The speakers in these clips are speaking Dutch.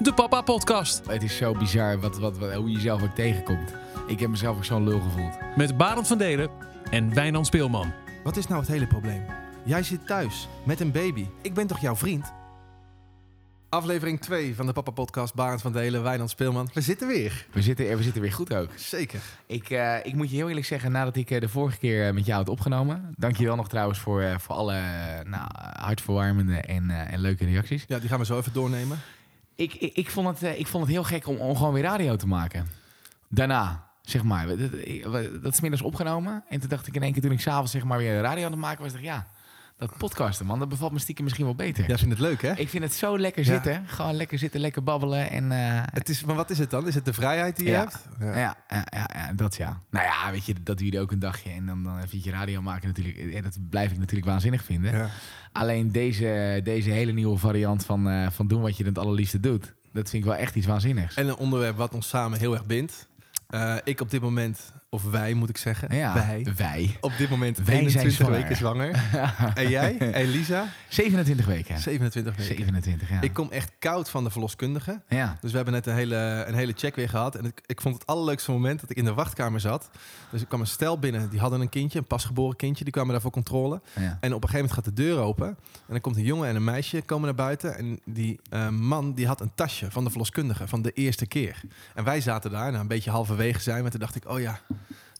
de Papa Podcast. Het is zo bizar wat, wat, wat- hoe je jezelf ook tegenkomt. Ik heb mezelf ook zo'n lul gevoeld. Met Barend van Delen en Wijnand Speelman. Wat is nou het hele probleem? Jij zit thuis met een baby. Ik ben toch jouw vriend? Aflevering 2 van de Papa Podcast. Barend van Delen, Wijnand Speelman. We zitten weer. We zitten, we zitten weer goed ook. Zeker. Ik, eh, ik moet je heel eerlijk zeggen, nadat ik eh, de vorige keer eh, met jou had opgenomen. Dank je wel nog trouwens voor, eh, voor alle nou, hartverwarmende en, eh, en leuke reacties. Ja, die gaan we zo even doornemen. Ik, ik, ik, vond het, eh, ik vond het heel gek om, om gewoon weer radio te maken. Daarna, zeg maar. Dat, dat- is middags opgenomen. En toen dacht ik in één keer toen ik s'avonds zeg maar weer radio aan het maken was, dacht ik, ja, dat podcasten man, dat bevalt me stiekem misschien wel beter. Jij vindt het leuk, hè? Ik vind het zo lekker Ja. zitten. Gewoon lekker zitten, lekker babbelen. En, eh, Het is, maar wat is het dan? Is het de vrijheid die je Ja. hebt? ja. Ja, ja, ja, dat ja. Nou ja, weet je, dat duurde ook een dagje. En dan, dan vind je radio maken natuurlijk. En dat blijf ik natuurlijk waanzinnig vinden. Ja. Alleen deze, deze hele nieuwe variant van, eh, van doen wat je het allerliefste doet. Dat vind ik wel echt iets waanzinnigs. En een onderwerp wat ons samen heel erg bindt. Eh, ik op dit moment, of wij moet ik zeggen. ja, Wij. wij. Op dit moment Wij zijn 21 zwanger. weken zwanger. en jij? Elisa? 27 weken. 27 weken. 27, ja. Ik kom echt koud van de verloskundige. ja. Dus we hebben net een hele, een hele check weer gehad. En ik, ik vond het allerleukste moment dat ik in de wachtkamer zat. Dus ik kwam een stel binnen, die hadden een kindje, een pasgeboren kindje. Die kwamen daar voor controle. ja. En op een gegeven moment gaat de deur open. En dan komt een jongen en een meisje komen naar buiten. En die eh, man die had een tasje van de verloskundige van de eerste keer. En wij zaten daar, nou, een beetje halverwege zijn. Maar toen dacht ik, oh ja,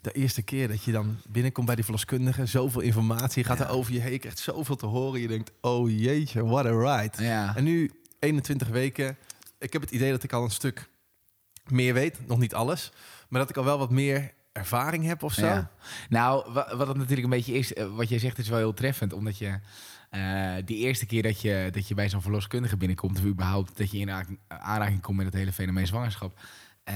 de eerste keer dat je dan binnenkomt bij die verloskundige. Zoveel informatie gaat Ja. er over je heen. Je krijgt zoveel te horen. Je denkt, oh jeetje, what a ride. ja. En nu 21 weken. Ik heb het idee dat ik al een stuk meer weet. Nog niet alles. Maar dat ik al wel wat meer ervaring heb of zo. Ja. Nou, wa- wat het natuurlijk een beetje is, eh, wat jij zegt is wel heel treffend. Omdat je eh, die eerste keer dat je, dat je bij zo'n verloskundige binnenkomt... of überhaupt dat je in aanraking, aanraking komt met het hele fenomeen zwangerschap... eh,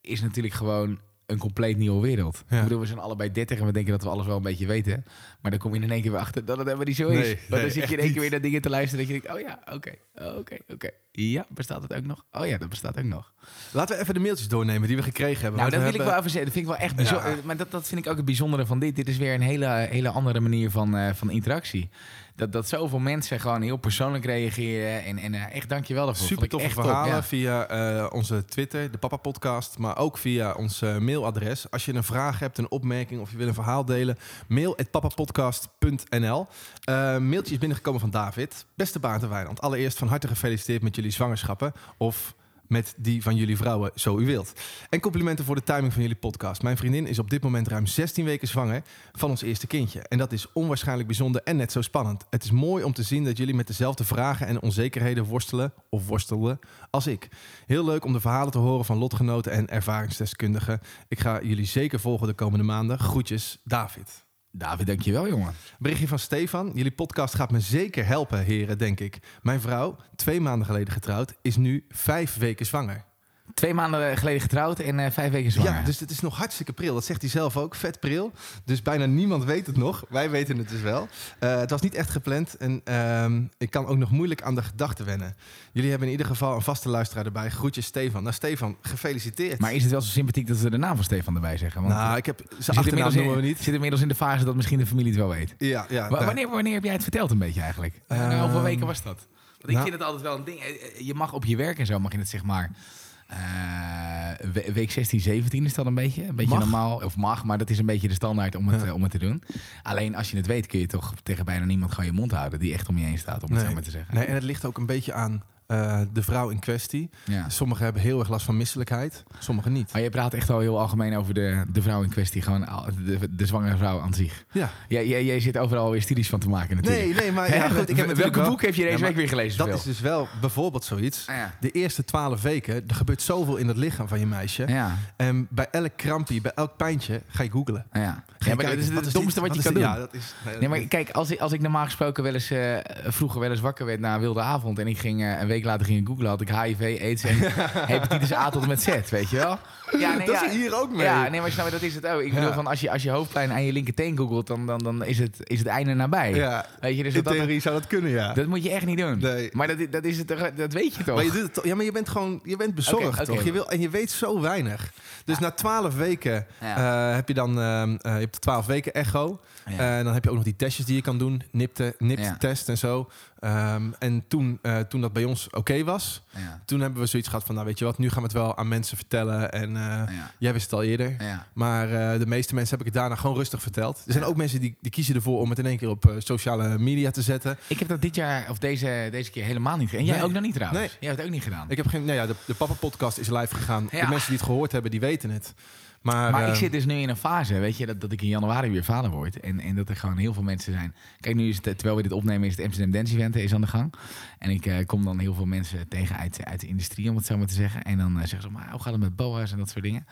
is natuurlijk gewoon een compleet nieuwe wereld. Ja. Ik bedoel, we zijn allebei 30 en we denken dat we alles wel een beetje weten. Maar dan kom je in één keer weer achter dat het helemaal niet zo is. Nee, dan zit je in één keer niet. weer naar dingen te luisteren... dat je denkt, oh ja, oké, oké, oké. Ja, bestaat het ook nog? Oh ja, dat bestaat ook nog. Laten we even de mailtjes doornemen die we gekregen hebben. Nou, dat wil ik wel even zeggen. Dat vind ik wel echt bijzonder. Ja. Maar dat, dat vind ik ook het bijzondere van dit. Dit is weer een hele, hele andere manier van, eh, van interactie. Dat, dat zoveel mensen gewoon heel persoonlijk reageren. En, en eh, echt dankjewel daarvoor. Super toffe top, verhalen ja. via eh, onze Twitter, de Papa Podcast, maar ook via ons eh, mailadres. Als je een vraag hebt, een opmerking of je wil een verhaal delen, mail papapodcast.nl. Eh mailtje is binnengekomen van David. Beste Baart en Wijnand, allereerst van harte gefeliciteerd met jullie zwangerschappen of met die van jullie vrouwen, zo u wilt. En complimenten voor de timing van jullie podcast. Mijn vriendin is op dit moment ruim 16 weken zwanger van ons eerste kindje. En dat is onwaarschijnlijk bijzonder en net zo spannend. Het is mooi om te zien dat jullie met dezelfde vragen en onzekerheden worstelen of worstelden als ik. Heel leuk om de verhalen te horen van lotgenoten en ervaringsdeskundigen. Ik ga jullie zeker volgen de komende maanden. Groetjes, David. David, dankjewel jongen. Berichtje van Stefan. Jullie podcast gaat me zeker helpen, heren, denk ik. Mijn vrouw, twee maanden geleden getrouwd, is nu vijf weken zwanger. Twee maanden geleden getrouwd en eh, vijf weken zwanger. Ja, dus het is nog hartstikke pril. Dat zegt hij zelf ook. Vet pril. Dus bijna niemand weet het nog. Wij weten het dus wel. Eh, het was niet echt gepland. En ehm, ik kan ook nog moeilijk aan de gedachten wennen. Jullie hebben in ieder geval een vaste luisteraar erbij. Groetjes Stefan. Nou Stefan, gefeliciteerd. Maar is het wel zo sympathiek dat we de naam van Stefan erbij zeggen? Want nou, ik heb zitten achternaam noemen we niet. zit inmiddels in de fase dat misschien de familie het wel weet. Ja, ja. Wanneer, wanneer heb jij het verteld een beetje eigenlijk? Uh, Ehm, hoeveel weken was dat? Want ik nou- vind het altijd wel een ding. Eh, eh, Je mag op je werk en zo, mag je het zeg maar... we- week 16, 17 is dat een beetje. Een beetje Mag. normaal. Of mag, maar dat is een beetje de standaard om het, Ja. eh, om het te doen. Alleen als je het weet kun je toch tegen bijna niemand gewoon je mond houden... die echt om je heen staat, om het Nee. zo maar te zeggen. Nee, en het ligt ook een beetje aan eh, de vrouw in kwestie. Ja. Sommigen hebben heel erg last van misselijkheid. Sommigen niet. Maar je praat echt al heel algemeen over de, de vrouw in kwestie. Gewoon de, de zwangere vrouw aan zich. Ja. Jij, jij, jij zit overal weer studies van te maken natuurlijk. Nee, nee, maar ja, goed, ik heb Welke wel- boek heb je deze Ja, week weer gelezen? Dat is dus wel bijvoorbeeld zoiets. Ah, ja. De eerste twaalf weken, er gebeurt zoveel in het lichaam van je meisje. Ja, En bij elk krampje, bij elk pijntje, ga je googlen. ja. ja maar dat is het domste wat je kan doen. Ja, dat is... Nee, maar kijk, als ik, als ik normaal gesproken wel eens eh, vroeger wel eens wakker werd na een wilde avond en ik ging eh, een week later ging ik googlen, had ik HIV, AIDS en hepatitis A tot en met Z, weet je wel? Ja, nee, dat ja, is hier ook mee. Ja, nee, maar snap je, dat is het ook. Ik bedoel, Ja. van als je, als je hoofdpijn aan je linkerteen googelt, dan, dan, dan is, het, is het einde nabij. Ja, Weet je, dus in dat, dat, theorie zou dat kunnen, ja. dat moet je echt niet doen. Nee. Maar dat, dat, is het, toch- dat weet je toch? Maar je, doet het, ja, maar je bent gewoon je bent bezorgd, toch? Je wil, en je weet zo weinig. Dus na twaalf weken Ja. eh, heb je dan... ehm, eh, je hebt de twaalf weken echo. Ja. En dan heb je ook nog die testjes die je kan doen. NIPT, NIPT-test en zo. Ehm, en toen, eh, toen dat bij ons oké was, ja. toen hebben we zoiets gehad van... nou weet je wat, nu gaan we het wel aan mensen vertellen. En eh, jij wist het al eerder. Maar eh, de meeste mensen heb ik het daarna gewoon rustig verteld. Er zijn ook mensen die, die kiezen ervoor om het in één keer op eh, sociale media te zetten. Ik heb dat dit jaar, of deze, deze keer helemaal niet gedaan. En jij Nee. ook nog niet trouwens? Nee. Jij hebt het ook niet gedaan. Ik heb geen, nou ja, de, de Papa-podcast is live gegaan. De mensen die het gehoord hebben, die weten het. Maar, Maar ik eh, zit dus nu in een fase, weet je, dat, dat ik in januari weer vader word. En, en dat er gewoon heel veel mensen zijn. Kijk, nu is het, terwijl we dit opnemen, is het Amsterdam Dance Event is aan de gang. En ik eh, kom dan heel veel mensen tegen uit, uit de industrie, om het zo maar te zeggen. En dan eh, zeggen ze, maar hoe gaat het met boa's en dat soort dingen.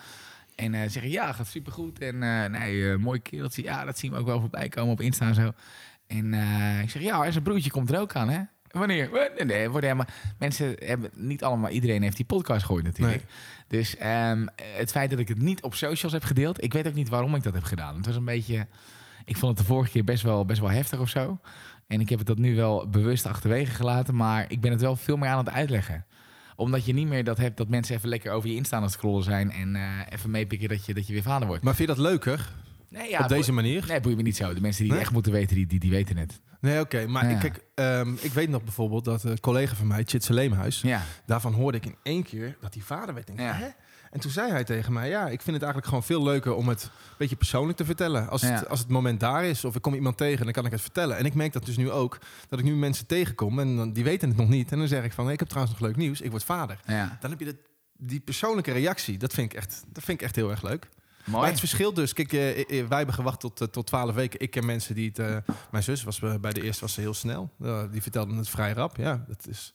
En eh, zeggen, ja, gaat supergoed. En eh nee, eh, mooi kereltje. Ja, dat zien we ook wel voorbij komen op Insta en zo. En eh, ik zeg, ja, en zijn broertje komt er ook aan, hè? Wanneer? Nee, worden helemaal, mensen hebben niet allemaal, iedereen heeft die podcast gehoord natuurlijk. Dus ehm, het feit dat ik het niet op socials heb gedeeld, ik weet ook niet waarom ik dat heb gedaan. Het was een beetje, ik vond het de vorige keer best wel, best wel heftig of zo. En ik heb het dat nu wel bewust achterwege gelaten, maar ik ben het wel veel meer aan het uitleggen omdat je niet meer dat hebt dat mensen even lekker over je Insta aan het scrollen zijn en eh, even meepikken dat je, dat je weer vader wordt. maar vind je dat leuker? Nee, op deze manier? Nee, boeit me niet zo. De mensen die het Nee? echt moeten weten, die, die, die weten het. Nee, oké. Maar Ja. ik, kijk, ehm, ik weet nog bijvoorbeeld dat een collega van mij, Chitse Leemhuis... Ja. daarvan hoorde ik in één keer dat hij vader werd. Denk, Ja. hè? En toen zei hij tegen mij, ja, ik vind het eigenlijk gewoon veel leuker om het een beetje persoonlijk te vertellen. Als, het, Ja. als het moment daar is, of ik kom iemand tegen, dan kan ik het vertellen. En ik merk dat dus nu ook, dat ik nu mensen tegenkom en dan, die weten het nog niet. En dan zeg ik van, hey, ik heb trouwens nog leuk nieuws, ik word vader. ja. Dan heb je die persoonlijke reactie, dat vind, ik echt, dat vind ik echt heel erg leuk. Mooi. Maar het verschilt dus. Kijk, eh, eh, wij hebben gewacht tot, eh, tot 12 weken. Ik ken mensen die het. eh, mijn zus was eh, bij de eerste was ze heel snel. Eh, die vertelde het vrij rap. Ja, dat is,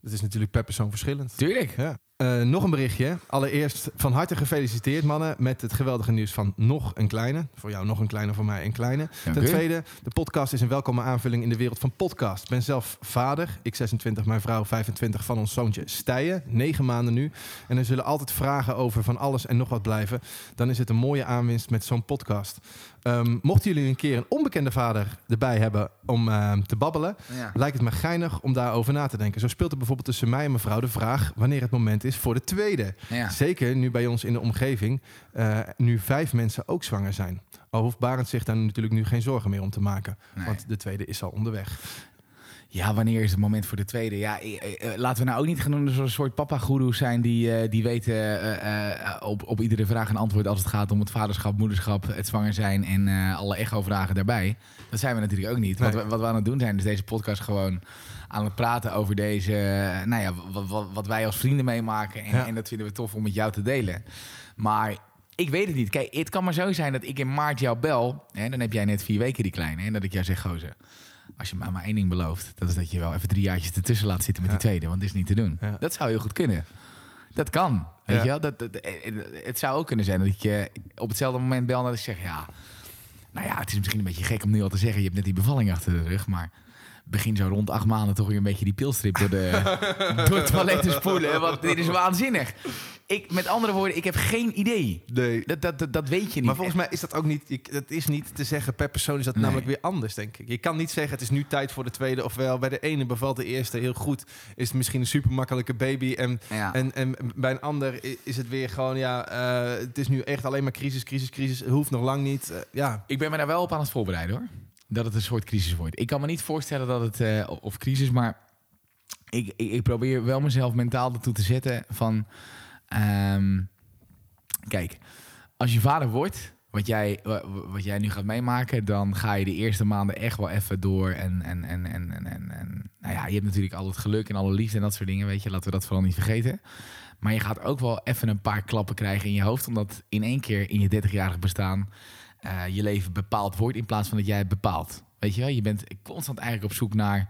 dat is natuurlijk per persoon verschillend. Tuurlijk. Ja. Eh, nog een berichtje. Allereerst van harte gefeliciteerd mannen met het geweldige nieuws van nog een kleine. Voor jou nog een kleine, voor mij een kleine. Ten tweede, de podcast is een welkome aanvulling in de wereld van podcast. Ik ben zelf vader, ik 26, mijn vrouw 25 van ons zoontje Stijen, 9 maanden nu. En er zullen altijd vragen over van alles en nog wat blijven. Dan is het een mooie aanwinst met zo'n podcast. Ehm, mochten jullie een keer een onbekende vader erbij hebben om ehm, te babbelen, Ja. lijkt het me geinig om daarover na te denken. Zo speelt er bijvoorbeeld tussen mij en mevrouw de vraag wanneer het moment is voor de tweede. Ja. Zeker nu bij ons in de omgeving eh, nu vijf mensen ook zwanger zijn. Al hoeft Barend zich daar natuurlijk nu geen zorgen meer om te maken. Nee. Want de tweede is al onderweg. Ja, wanneer is het moment voor de tweede? Ja, eh, eh, laten we nou ook niet gaan doen zo'n soort papa-goeroes zijn die, eh, die weten eh, eh, op, op iedere vraag een antwoord als het gaat om het vaderschap, moederschap, het zwanger zijn en eh, alle echo-vragen daarbij. Dat zijn we natuurlijk ook niet. Wat, we, wat we aan het doen zijn, is deze podcast gewoon aan het praten over deze, eh, nou ja, wat, wat, wat wij als vrienden meemaken. En, Ja. en dat vinden we tof om met jou te delen. Maar ik weet het niet. Kijk, het kan maar zo zijn dat ik in maart jou bel. Hè, dan heb jij net vier weken die kleine. En dat ik jou zeg, gozer. Als je mij maar één ding belooft, dat is dat je wel even drie jaartjes ertussen laat zitten met die tweede. Want dat is niet te doen. Dat zou heel goed kunnen. Dat kan. Weet je wel? Dat, dat, eh, het zou ook kunnen zijn dat je op hetzelfde moment bel en dat ik zeg, ja, nou ja, het is misschien een beetje gek om nu al te zeggen, je hebt net die bevalling achter de rug, maar begin zo rond acht maanden toch weer een beetje die pilstrip door, de, door het toilet te spoelen. Want dit is waanzinnig. Ik, met andere woorden, ik heb geen idee. Nee. Dat, dat, dat, dat weet je niet. Maar volgens mij is dat ook niet, je- dat is niet te zeggen per persoon is dat Nee. namelijk weer anders, denk ik. Je kan niet zeggen het is nu tijd voor de tweede, ofwel bij de ene bevalt de eerste heel goed, is het misschien een super makkelijke baby en, Ja. en, en bij een ander is het weer gewoon, ja, eh, het is nu echt alleen maar crisis, crisis, crisis, het hoeft nog lang niet. Eh, ja, Ik ben me daar wel op aan het voorbereiden hoor. Dat het een soort crisis wordt. Ik kan me niet voorstellen dat het, eh, of crisis, maar ik, ik, ik probeer wel mezelf mentaal ertoe te zetten van, ehm, kijk, als je vader wordt, wat jij, wa- wat jij nu gaat meemaken, dan ga je de eerste maanden echt wel even door. En, en, en, en, en, en, en nou ja, je hebt natuurlijk al het geluk en alle liefde en dat soort dingen, weet je, laten we dat vooral niet vergeten. Maar je gaat ook wel even een paar klappen krijgen in je hoofd, omdat in één keer in je 30-jarig bestaan eh, je leven bepaald wordt in plaats van dat jij het bepaalt. Weet je wel, je bent constant eigenlijk op zoek naar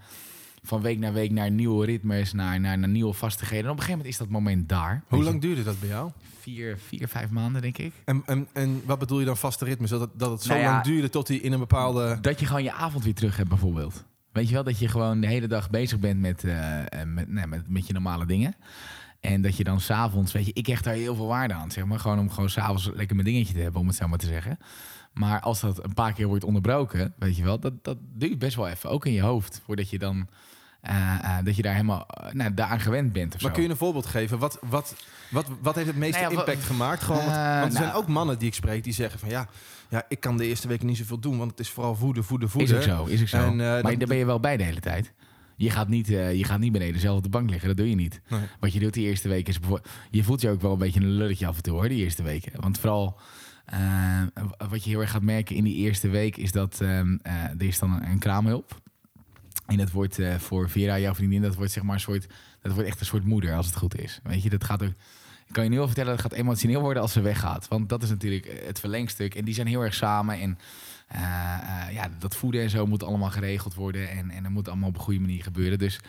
van week naar week naar nieuwe ritmes, naar, naar, naar nieuwe vastigheden. En op een gegeven moment is dat moment daar. hoe lang je, duurde dat bij jou? Vier, vier, vijf maanden, denk ik. En, en, en wat bedoel je dan vaste ritmes? Dat het, dat het zo Nou ja, lang duurde tot hij in een bepaalde... Dat je gewoon je avond weer terug hebt, bijvoorbeeld. Weet je wel, dat je gewoon de hele dag bezig bent met, eh, eh, met, nee, met, met je normale dingen. En dat je dan s'avonds, weet je, ik hecht daar heel veel waarde aan, zeg maar. Gewoon om gewoon s'avonds lekker mijn dingetje te hebben, om het zo maar te zeggen. Maar als dat een paar keer wordt onderbroken, weet je wel, dat, dat duurt best wel even. Ook in je hoofd, voordat je dan dat je daar helemaal uh, nou, daaraan gewend bent. Of maar zo. kun je een voorbeeld geven? Wat, wat, wat, wat heeft het meeste Nou ja, impact gemaakt? Gewoon, want, Eh, want er zijn nou- ook mannen die ik spreek die zeggen van ja, ja, ik kan de eerste week niet zoveel doen, want het is vooral voeden, voeden, Is voeden. ook zo, is ook zo. En, eh, maar dat- daar ben je wel bij de hele tijd. Je gaat, niet, eh, je gaat niet beneden zelf op de bank liggen, dat doe je niet. Nee. Wat je doet die eerer week is bijvoorbeeld... Je voelt je ook wel een beetje een lulletje af en toe hoor, die eerste weken. Want vooral eh, wat je heel erg gaat merken in die eerste week... is dat ehm, eh, er is dan een, een kraamhulp. En dat wordt eh, voor Vera, jouw vriendin, dat wordt zeg maar een soort... Dat wordt echt een soort moeder als het goed is. Weet je, dat gaat ook... Ik kan je nu al vertellen, dat gaat emotioneel worden als ze weggaat. Want dat is natuurlijk het verlengstuk. En die zijn heel erg samen. En eh, eh, ja, dat voeden en zo moet allemaal geregeld worden. En, en dat moet allemaal op een goede manier gebeuren. Dus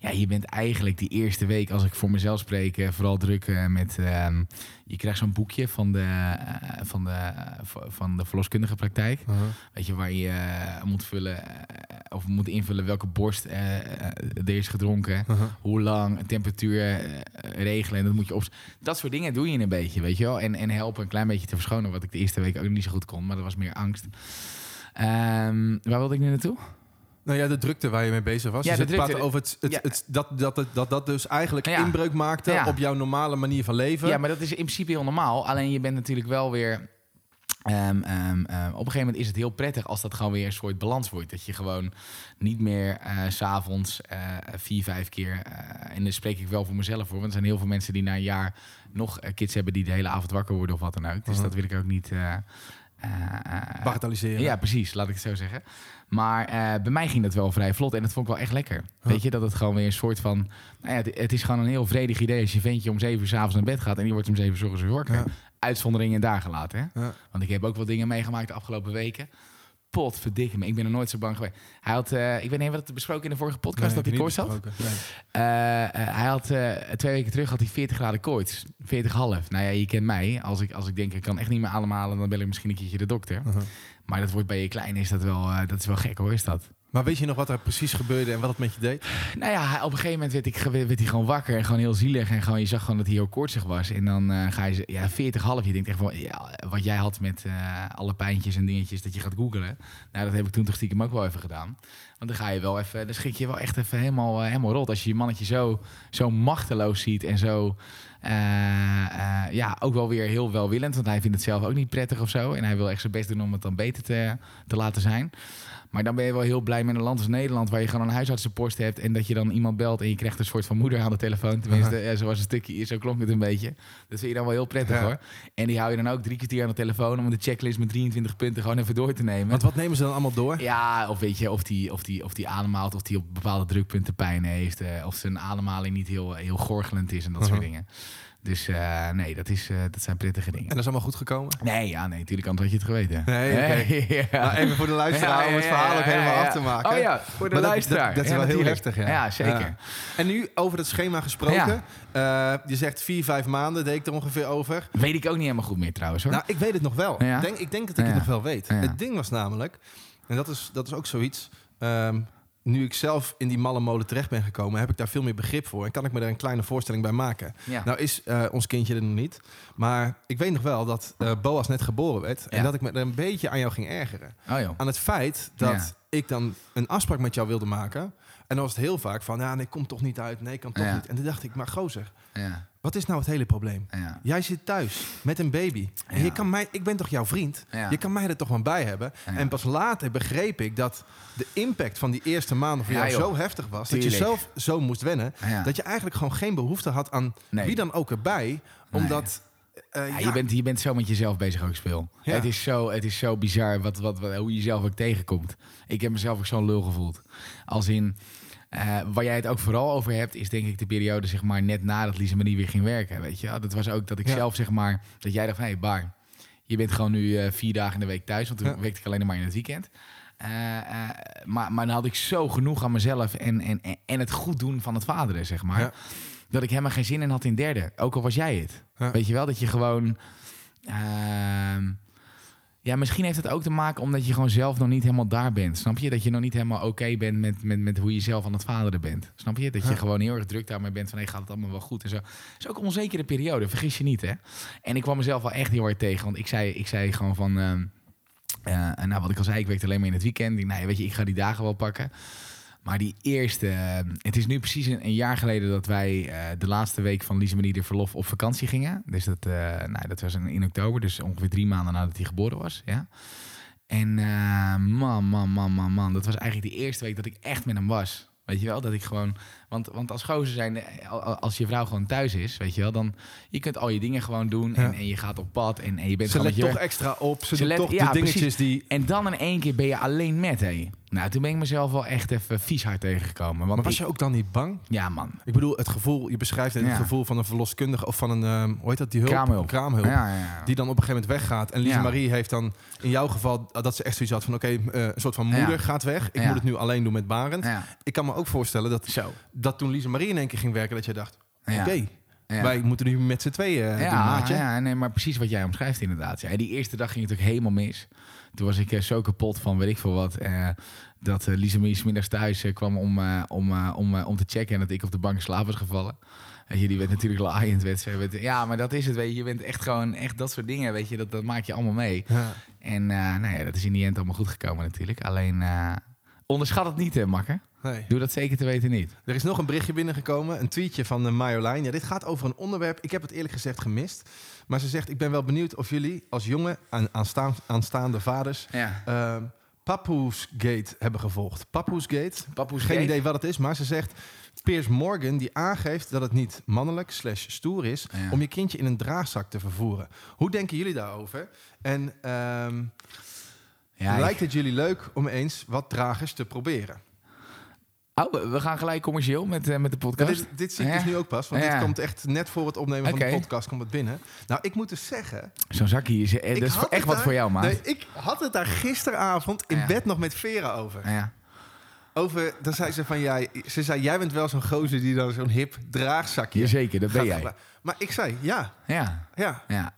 ja, je bent eigenlijk die eerste week, als ik voor mezelf spreek, eh, vooral druk eh, met... ehm, je krijgt zo'n boekje van de, eh, van, de, van de verloskundige praktijk. Uh-huh. Weet je, waar je moet vullen of moet invullen welke borst er is gedronken. Uh-huh. Hoe lang, temperatuur regelen. En dat moet je op. Dat soort dingen doe je een beetje, weet je wel. En, en helpen een klein beetje te verschonen, wat ik de eerste week ook niet zo goed kon. Maar dat was meer angst. Ehm, waar wilde ik nu naartoe? Nou ja, de drukte waar je mee bezig was. Ja, zit te drukte. over het, het, Ja. het, dat, dat, dat, dat dus eigenlijk Ja. inbreuk maakte op jouw normale manier van leven. Ja, maar dat is in principe heel normaal. Alleen je bent natuurlijk wel weer. ehm, ehm, ehm, op een gegeven moment is het heel prettig als dat gewoon weer een soort balans wordt. Dat je gewoon niet meer eh, s s'avonds eh vier, vijf keer. eh, en daar spreek ik wel voor mezelf voor. Want er zijn heel veel mensen die na een jaar nog eh, kids hebben die de hele avond wakker worden of wat dan ook. Dus Mhm. dat wil ik ook niet. eh, eh, eh, Bagatelliseren. ja, precies, laat ik het zo zeggen. Maar eh, bij mij ging dat wel vrij vlot en dat vond ik wel echt lekker. Weet je, dat het gewoon weer een soort van... Nou ja, het, het is gewoon een heel vredig idee als je ventje om zeven uur s'avonds naar bed gaat... en die wordt om zeven uur 's ochtends weer wakker. Ja. Uitzonderingen daar gelaten, hè? Ja. Want ik heb ook wel dingen meegemaakt de afgelopen weken. Pot, verdikke me. Ik ben er nooit zo bang geweest. Hij had, eh, ik weet niet, wat het besproken in de vorige podcast Nee, dat hij koorts had? Nee. Eh, hij had twee weken terug had hij 40 graden koorts. 40,5. Nou ja, je kent mij. Als ik, als ik denk ik kan echt niet meer ademhalen, dan bel ik misschien een keertje de dokter. Maar dat wordt bij je klein is dat wel, eh, dat is wel gek hoor, is dat. Maar weet je nog wat er precies gebeurde en wat het met je deed? Nou ja, op een gegeven moment werd, ik, werd hij gewoon wakker en gewoon heel zielig. En gewoon, je zag gewoon dat hij heel koortsig was. En dan eh, ga je, ze- ja, 40,5. Je denkt echt van, ja, wat jij had met eh, alle pijntjes en dingetjes, dat je gaat googelen. Nou, dat heb ik toen toch stiekem ook wel even gedaan. Want dan ga je wel even, dan schrik je wel echt even helemaal, helemaal rot. Als je je mannetje zo, zo machteloos ziet en zo, eh, eh, ja, ook wel weer heel welwillend. Want hij vindt het zelf ook niet prettig of zo. En hij wil echt zijn best doen om het dan beter te, te laten zijn. Maar dan ben je wel heel blij met een land als Nederland, waar je gewoon een huisartsenpost hebt en dat je dan iemand belt en je krijgt een soort van moeder aan de telefoon. Tenminste, eh, zo was een stukje, zo klonk het een beetje. Dat vind je dan wel heel prettig Ja. hoor. En die hou je dan ook drie kwartier aan de telefoon om de checklist met 23 punten gewoon even door te nemen. Want wat nemen ze dan allemaal door? Ja, of weet je, of die, of die, of die ademhaalt, of die op bepaalde drukpunten pijn heeft, eh, of zijn ademhaling niet heel, heel gorgelend is en dat soort Mhm. dingen. Dus eh, nee, dat, is, eh, dat zijn prettige dingen. En dat is allemaal goed gekomen? Nee, ja, nee, natuurlijk anders had je het geweten. Nee, ja. Nou, even voor de luisteraar om het verhaal ook helemaal af te maken. Oh ja, voor de Maar luisteraar. Dat, dat is wel heel heftig, ja. Ja, zeker. En nu over het schema gesproken. Eh, je zegt vier, vijf maanden, deed ik er ongeveer over. Weet ik ook niet helemaal goed meer trouwens hoor. Nou, ik weet het nog wel. Denk, ik denk dat ik het nog wel weet. Het ding was namelijk, en dat is, dat is ook zoiets... ehm, nu ik zelf in die malle molen terecht ben gekomen... heb ik daar veel meer begrip voor. En kan ik me daar een kleine voorstelling bij maken. ja. Nou is eh, ons kindje er nog niet. Maar ik weet nog wel dat eh, Boas net geboren werd. En dat ik me er een beetje aan jou ging ergeren. oh. Aan het feit dat Ja. ik dan een afspraak met jou wilde maken. En dan was het heel vaak van, ja, nee, komt toch niet uit. Nee, kan toch niet. En toen dacht ik, maar gozer, Ja, wat is nou het hele probleem? ja, Jij zit thuis met een baby. En Ja. je kan mij, ik ben toch jouw vriend? ja. Je kan mij er toch wel bij hebben? En pas later begreep ik dat de impact van die eerste maanden voor jou joh. zo heftig was. Dat je zelf zo moest wennen. Dat je eigenlijk gewoon geen behoefte had aan Nee. wie dan ook erbij. Omdat... eh, Ja, ja, Je, bent, je bent zo met jezelf bezig ook, speel. Het, is zo, het is zo bizar wat, wat, wat- hoe je jezelf ook tegenkomt. Ik heb mezelf ook zo'n lul gevoeld. Als in, eh, waar jij het ook vooral over hebt, is denk ik de periode zeg maar net nadat Lise Marie weer ging werken. Weet je? Dat was ook dat ik Ja. zelf zeg maar, dat jij dacht, hé hey, Bar, je bent gewoon nu eh, vier dagen in de week thuis, want toen Ja. werkte ik alleen maar in het weekend. Eh, maar, maar dan had ik zo genoeg aan mezelf en, en, en, het goed doen van het vaderen, zeg maar. Ja. Dat ik helemaal geen zin in had in derde. Ook al was jij het. Weet je wel, dat je gewoon... ja, misschien heeft het ook te maken omdat je gewoon zelf nog niet helemaal daar bent. Snap je? Dat je nog niet helemaal oké bent met, met, met hoe je zelf aan het vaderen bent. Snap je? Dat je gewoon heel erg druk daarmee bent van... Hey, gaat het allemaal wel goed en zo. Het is ook een onzekere periode, vergis je niet, hè? En ik kwam mezelf wel echt heel hard tegen. Want ik zei, ik zei gewoon van... ehm, eh, nou, wat ik al zei, ik werkte alleen maar in het weekend. Ik, nou, weet je, ik ga die dagen wel pakken. Maar die eerste, eh, het is nu precies een, jaar geleden dat wij eh, de laatste week van Lise Marie de verlof op vakantie gingen. Dus dat, eh, nou, dat was in, oktober, dus ongeveer drie maanden nadat hij geboren was. Ja. En eh, man, man, man, man, man, dat was eigenlijk de eerste week dat ik echt met hem was. Weet je wel, dat ik gewoon... Want, want als gozer zijn, eh, al- al- als je vrouw gewoon thuis is, weet je wel, dan... Je kunt al je dingen gewoon doen en, Ja. en je gaat op pad en, en je bent Ze gewoon let toch extra op. Ze, Ze doen let- toch ja, de dingetjes precies. die... En dan in één keer ben je alleen met, hé. Nou, toen ben ik mezelf wel echt even vies hard tegengekomen. Want Maar was ik- je ook dan niet bang? Ja, man. Ik bedoel, het gevoel, je beschrijft het, Ja. het gevoel van een verloskundige of van een, ehm, hoe heet dat, die hulp? Kraamhulp. Kraamhulp. Ja. Die dan op een gegeven moment weggaat. En Lise. Marie heeft dan in jouw geval dat ze echt zoiets had van: oké, eh, een soort van moeder gaat weg. Ik moet het nu alleen doen met Barend. Ik kan me ook voorstellen dat, zo. Dat toen Lise Marie in één keer ging werken, dat je dacht: oké, Ja. wij moeten nu met z'n tweeën eh, doen, ja, maatje. ja, nee, maar precies wat jij omschrijft inderdaad. Ja, En die eerste dag ging het ook helemaal mis. Toen was ik eh, zo kapot van weet ik veel wat. eh, dat uh, Lisa Marie 's middags thuis kwam om, om, om, om te checken en dat ik op de bank slaap was gevallen. Je, die werd natuurlijk laaiend. Werd ze, werd- ja, maar dat is het. Weet je, je bent echt gewoon echt dat soort dingen. Weet je, dat, dat maak je allemaal mee. Ja. En nou ja, dat is in die end allemaal goed gekomen natuurlijk. Alleen onderschat het niet, hè, makker. Nee. Doe dat zeker te weten niet. Er is nog een berichtje binnengekomen, een tweetje van uh, Marjolein. Ja, dit gaat over een onderwerp, ik heb het eerlijk gezegd gemist. Maar ze zegt, ik ben wel benieuwd of jullie als jonge aan, aanstaan, aanstaande vaders... Ja. Uh, Papoesgate hebben gevolgd. Papoesgate, Papoesgate? geen idee wat het is, maar ze zegt... Piers Morgan die aangeeft dat het niet mannelijk slash stoer is... Ja. om je kindje in een draagzak te vervoeren. Hoe denken jullie daarover? En ehm, Ja, ik- lijkt het jullie leuk om eens wat dragers te proberen? Oh, we- gaan gelijk commercieel met, eh, met de Ja, podcast. dit, dit zie ik Ja. dus nu ook pas, want Ja. dit komt echt net voor het opnemen van de podcast komt het binnen. Nou, ik moet dus zeggen... Zo'n zakje is, eh, dat is echt wat voor jou, man. Nee, ik had het daar gisteravond in bed nog met Vera over. Ja. Over, dan zei ze van, jij, ze zei, jij bent wel zo'n gozer die dan zo'n hip draagzakje Jazeker, dat ben jij. gebruiken. Maar ik zei, ja, Ja, ja. ja.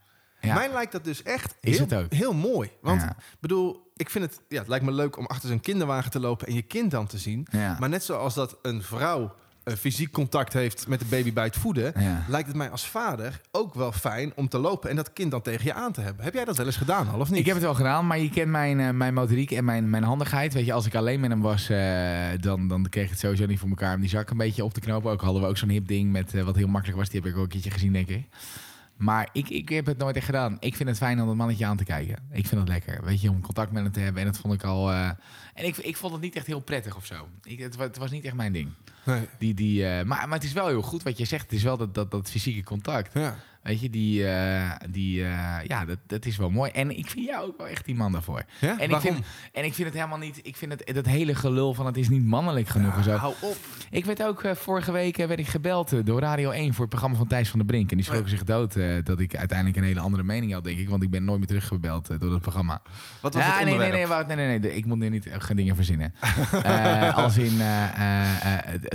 Mij lijkt dat dus echt heel, heel mooi. Want, bedoel, ik vind het, ja, het lijkt me leuk om achter zo'n kinderwagen te lopen en je kind dan te zien. Ja. Maar net zoals dat een vrouw eh, fysiek contact heeft met de baby bij het voeden, Ja. lijkt het mij als vader ook wel fijn om te lopen en dat kind dan tegen je aan te hebben. Heb jij dat wel eens gedaan al of niet? Ik heb het wel gedaan, maar je kent mijn, eh, mijn motoriek en mijn, mijn handigheid. Weet je, als ik alleen met hem was, eh, dan, dan kreeg ik het sowieso niet voor elkaar om die zak een beetje op te knopen. Ook hadden we ook zo'n hip ding met, wat heel makkelijk was. Die heb ik ook een keertje gezien, denk ik. Maar ik, ik heb het nooit echt gedaan. Ik vind het fijn om dat mannetje aan te kijken. Ik vind het lekker. Weet je, om contact met hem te hebben. En dat vond ik al... eh, en ik, ik vond het niet echt heel prettig of zo. Ik, het, wa- het was niet echt mijn ding. Nee. Die, die, eh, maar, maar het is wel heel goed wat je zegt. Het is wel dat, dat, dat fysieke contact. Ja. Weet je, die, eh, die eh, ja, dat, dat is wel mooi. En ik vind jou ook wel echt die man daarvoor. Ja? En ik, vind, en ik vind het helemaal niet, ik vind het, dat hele gelul van het is niet mannelijk genoeg en zo. Hou op. Ik werd ook eh, vorige week werd ik gebeld door Radio 1 voor het programma van Thijs van der Brink. En die schrokken zich dood dat ik uiteindelijk een hele andere mening had, denk ik. Want ik ben nooit meer teruggebeld door dat programma. Wat was ja, het nee, nee, onderwerp? nee, Wout, nee, nee, nee. Ik moet nu niet geen dingen verzinnen. Als in,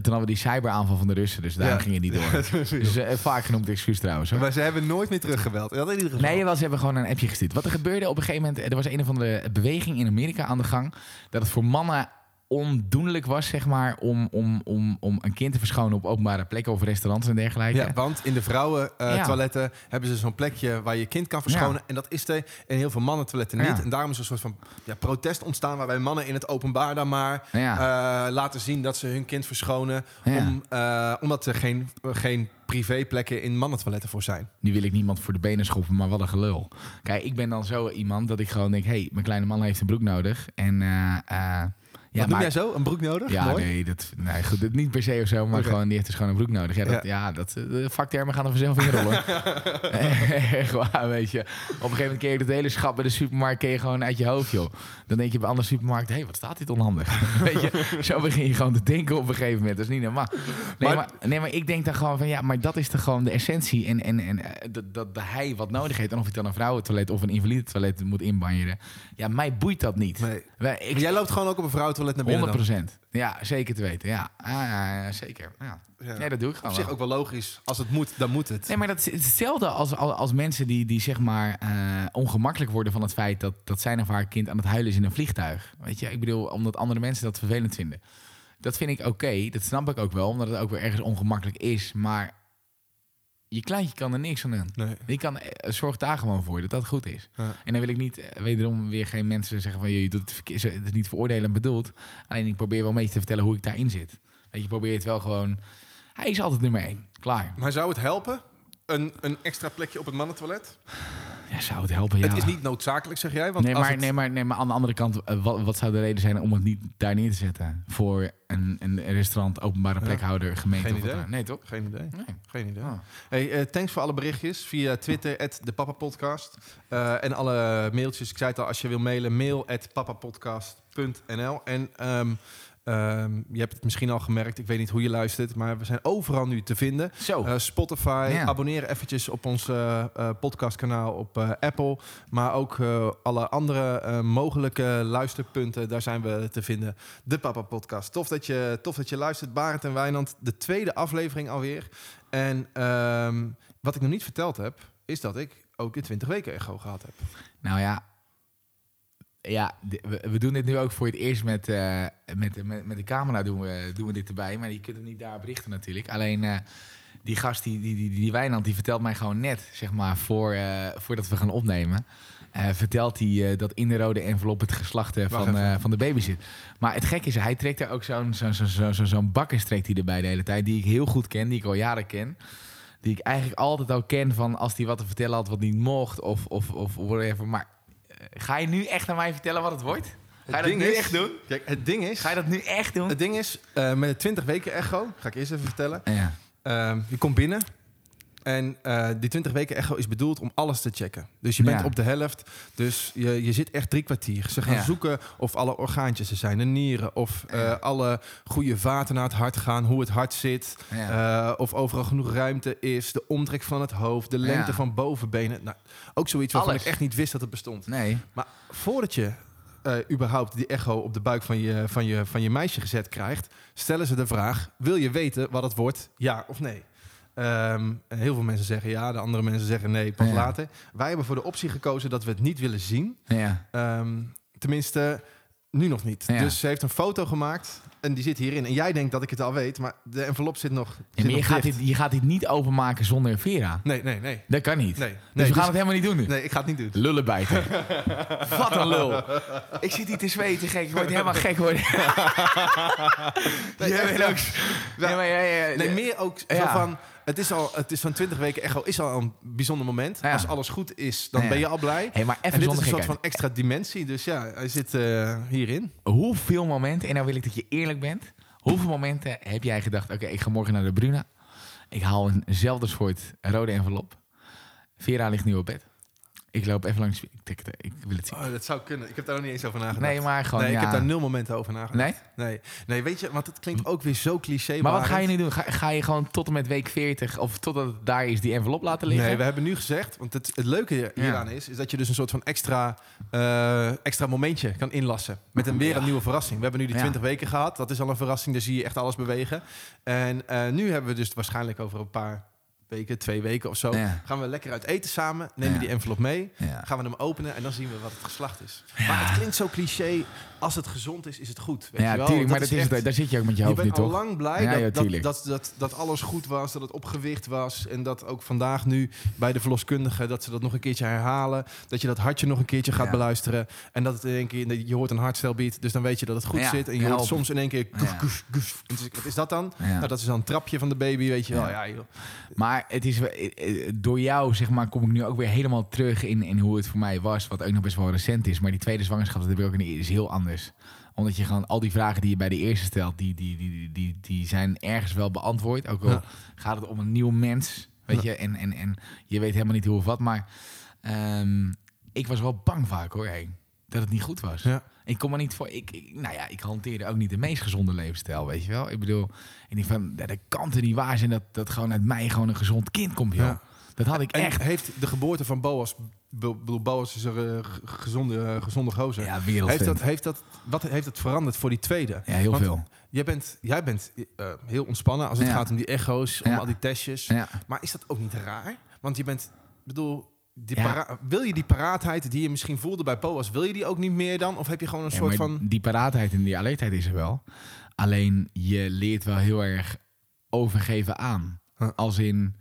toen hadden we die cyberaanval van de Russen, dus daar Ja. ging het niet door. Dus vaak genoemd excuus trouwens. Hoor. Ze hebben nooit meer teruggebeld. Ja, in ieder geval. Nee, ze hebben gewoon een appje gestuurd. Wat er gebeurde op een gegeven moment, er was een of andere beweging in Amerika aan de gang, dat het voor mannen ondoenlijk was, zeg maar, om, om, om, om een kind te verschonen op openbare plekken of restaurants en dergelijke. Ja, want in de vrouwen eh, Ja. toiletten hebben ze zo'n plekje waar je kind kan verschonen. En dat is er in heel veel mannen toiletten niet. En daarom is er een soort van ja, protest ontstaan waarbij mannen in het openbaar dan maar eh, laten zien dat ze hun kind verschonen. Om, eh, omdat er geen, geen privéplekken in mannentoiletten voor zijn. Nu wil ik niemand voor de benen schoppen, maar wat een gelul. Kijk, ik ben dan zo iemand dat ik gewoon denk, hé, hey, mijn kleine man heeft een broek nodig. En ja, Wat jij zo? Een broek nodig? Ja, Mooi. nee, dat, nee goed, dat niet per se of zo, maar gewoon, die heeft dus gewoon een broek nodig. Ja, dat, ja. dat, eh, de vaktermen gaan er vanzelf in rollen. Echt waar, weet je. Op een gegeven moment keer je het hele schap bij de supermarkt je gewoon uit je hoofd, joh. Dan denk je bij andere supermarkten, hé, hey, wat staat dit onhandig? weet je, zo begin je gewoon te denken op een gegeven moment. Dat is niet normaal. Nee, Maar- maar, nee, maar ik denk dan gewoon van, ja, maar dat is toch gewoon de essentie. En, en, en eh, dat, hij wat nodig heeft. En of ik dan een vrouwentoilet of een invalide toilet moet inbanjeren. Ja, mij boeit dat niet. Nee. Wij- ik, Maar jij loopt gewoon ook op een vrouwentoilet naar binnen 100 dan? Ja, zeker te weten. Ja, ah, zeker. Ja. Ja. Nee, dat doe ik Op gewoon. zich wel. ook wel logisch. Als het moet, dan moet het. Nee, maar dat is hetzelfde als, als, als mensen die, die zeg maar eh, ongemakkelijk worden van het feit dat, dat zijn of haar kind aan het huilen is in een vliegtuig. Weet je, ik bedoel, omdat andere mensen dat vervelend vinden. Dat vind ik oké, dat snap ik ook wel, omdat het ook weer ergens ongemakkelijk is. Maar je kleintje kan er niks aan doen. Nee. Die kan, eh, zorg daar gewoon voor dat dat goed is. Ja. En dan wil ik niet eh, wederom weer geen mensen zeggen van... je doet het is niet veroordelen bedoeld. Alleen ik probeer wel een beetje te vertellen hoe ik daarin zit. Weet je, je probeert het wel gewoon... Hij is altijd nummer één. Klaar. Maar zou het helpen? Een, een extra plekje op het mannentoilet? Ja, zou het helpen, ja. Het is niet noodzakelijk, zeg jij. Want nee, als maar, het- nee, maar, nee, maar aan de andere kant, eh, wat, wat zou de reden zijn om het niet daar neer te zetten? Voor een, een restaurant, openbare plekhouder, gemeente Geen of wat idee. Nee, toch? Geen idee. Nee. Geen idee. Ah. Hey, eh, thanks voor alle berichtjes via Twitter, de Papa Podcast. Eh, en alle mailtjes. Ik zei het al, als je wil mailen, mail at papapodcast.nl. En ehm, ehm, je hebt het misschien al gemerkt, ik weet niet hoe je luistert, maar we zijn overal nu te vinden. Zo. Eh, Spotify, Ja. abonneer eventjes op ons eh, eh, podcastkanaal op Apple. Maar ook alle andere mogelijke luisterpunten, daar zijn we te vinden. De Papa Podcast. Tof dat je, tof dat je luistert, Barend en Wijnand. De tweede aflevering alweer. En ehm, wat ik nog niet verteld heb, is dat ik ook in 20 weken echo gehad heb. Nou ja, ja we, we doen dit nu ook voor het eerst met, eh, met, met, met de camera doen we, doen we dit erbij. Maar je kunt het niet daar berichten natuurlijk. Alleen eh, die gast, die, die, die, die Wijnand, die vertelt mij gewoon net, zeg maar, voor, eh, voordat we gaan opnemen... vertelt hij dat in de rode envelop het geslacht van, van de baby zit. Maar het gekke is, hij trekt er ook zo'n zo'n zo'n zo'n bakkers trekt hij erbij de hele tijd... die ik heel goed ken, die ik al jaren ken... Die ik eigenlijk altijd al ken van als hij wat te vertellen had wat niet mocht of, of, of whatever. Maar ga je nu echt aan mij vertellen wat het wordt? Ga je dat nu echt doen? Kijk, het ding is... Ga je dat nu echt doen? Het ding is, eh, met de 20 weken echo, ga ik eerst even vertellen. Ja. Ehm, je komt binnen en eh, die 20 weken echo is bedoeld om alles te checken. Dus je bent Ja. op de helft, dus je, je zit echt drie kwartier. Ze gaan Ja. zoeken of alle orgaantjes er zijn, de nieren, of eh, alle goede vaten naar het hart gaan, hoe het hart zit, Ja. eh, of overal genoeg ruimte is, de omtrek van het hoofd, de lengte van bovenbenen. Nou, ook zoiets waarvan Alles. ik echt niet wist dat het bestond. nee. Maar voordat je überhaupt die echo op de buik van je, van, je, van je meisje gezet krijgt, stellen ze de vraag: wil je weten wat het wordt, ja of nee? Ehm, en heel veel mensen zeggen ja, de andere mensen zeggen nee, pas Ja. later. Wij hebben voor de optie gekozen dat we het niet willen zien. Ja. Ehm, tenminste, nu nog niet. Ja. Dus ze heeft een foto gemaakt en die zit hierin. En jij denkt dat ik het al weet, maar de envelop zit nog. Ja, zit maar je nog gaat, dicht. dit, je gaat dit niet openmaken zonder Vera. Nee, nee, nee. Dat kan niet. Nee, dus nee, we gaan dus- het helemaal niet doen nu. nee, ik ga het niet doen. Lullen bijten. Wat een lul. Ik zit hier te zweten, gek. Ik word helemaal gek worden. Nee, ja. ook... Nee, maar ja, ja, Nee, meer ook zo Ja. van... Het is, al, het is van 20 weken echo is al een bijzonder moment. Ja. Als alles goed is, dan Ja. ben je al blij. Hey, maar en even dit is een soort van extra dimensie. Dus ja, hij zit eh, hierin. Hoeveel momenten, en nou wil ik dat je eerlijk bent. Hoeveel momenten heb jij gedacht, oké, ik ga morgen naar de Bruna. Ik haal eenzelfde soort rode envelop. Vera ligt nu op bed. Ik loop even langs, ik, ik wil het zien. Oh, dat zou kunnen. Ik heb daar nog niet eens over nagedacht. Nee, maar gewoon, nee, ik heb daar nul momenten over nagedacht. Nee? Nee, nee weet je, want het klinkt ook weer zo cliché. Maar wat ga je nu doen? Ga, ga je gewoon tot en met week 40 of totdat het daar is die envelop laten liggen? Nee, we hebben nu gezegd, want het, het leuke hier- hieraan is, is dat je dus een soort van extra, eh, extra momentje kan inlassen. Met een weer een nieuwe verrassing. We hebben nu die Ja. 20 weken gehad. Dat is al een verrassing, daar zie je echt alles bewegen. En eh, nu hebben we dus waarschijnlijk over een paar weken, twee weken of zo, Ja. gaan we lekker uit eten samen. Nemen Ja. die envelop mee. Ja. Gaan we hem openen en dan zien we wat het geslacht is. Maar het klinkt zo cliché. Als het gezond is, is het goed. Weet Ja, je wel? tuurlijk, maar Dat is, echt- daar zit je ook met je je hoofd nu, bent al toch? lang blij Ja, dat, ja, dat, dat, dat, dat alles goed was, dat het op gewicht was. En dat ook vandaag nu bij de verloskundige, dat ze dat nog een keertje herhalen. Dat je dat hartje nog een keertje gaat beluisteren. En dat het in één keer, je hoort een hartstelbeat, dus dan weet je dat het goed zit. En je hoort soms in één keer... Dus, Wat is dat dan? Nou, dat is dan een trapje van de baby, weet je wel. Ja. Joh. Maar het is, eh, eh, door jou, zeg maar, kom ik nu ook weer helemaal terug in, in hoe het voor mij was. Wat ook nog best wel recent is. Maar die tweede zwangerschap, dat heb ik ook in is heel anders. Omdat je gewoon al die vragen die je bij de eerste stelt, die, die, die, die, die, die zijn ergens wel beantwoord. Ook al Ja. gaat het om een nieuw mens, weet je. En, en, en je weet helemaal niet hoe of wat. Maar ehm, ik was wel bang vaak hoor, dat het niet goed was. Ja. Ik kom er niet voor. Ik, ik- nou ja, ik hanteerde ook niet de meest gezonde levensstijl, weet je wel. Ik bedoel, ik denk van, ja, dat kan er niet waar zijn dat, dat gewoon uit mij gewoon een gezond kind komt, joh. Ja. Dat had ik En echt. heeft de geboorte van Boas... Be- bedoel, Boas is een eh, gezonde, eh, gezonde gozer. Ja, heeft dat, heeft dat, wat heeft het veranderd voor die tweede? Ja, heel Want veel. Jij bent, jij bent eh, heel ontspannen als het Ja. gaat om die echo's, om al die testjes. Maar is dat ook niet raar? Want je bent, bedoel, die Ja. para- wil je die paraatheid die je misschien voelde bij Boas, wil je die ook niet meer dan? Of heb je gewoon een Ja, soort van... Die paraatheid en die alertheid is er wel. Alleen je leert wel heel erg overgeven aan. Huh. Als in,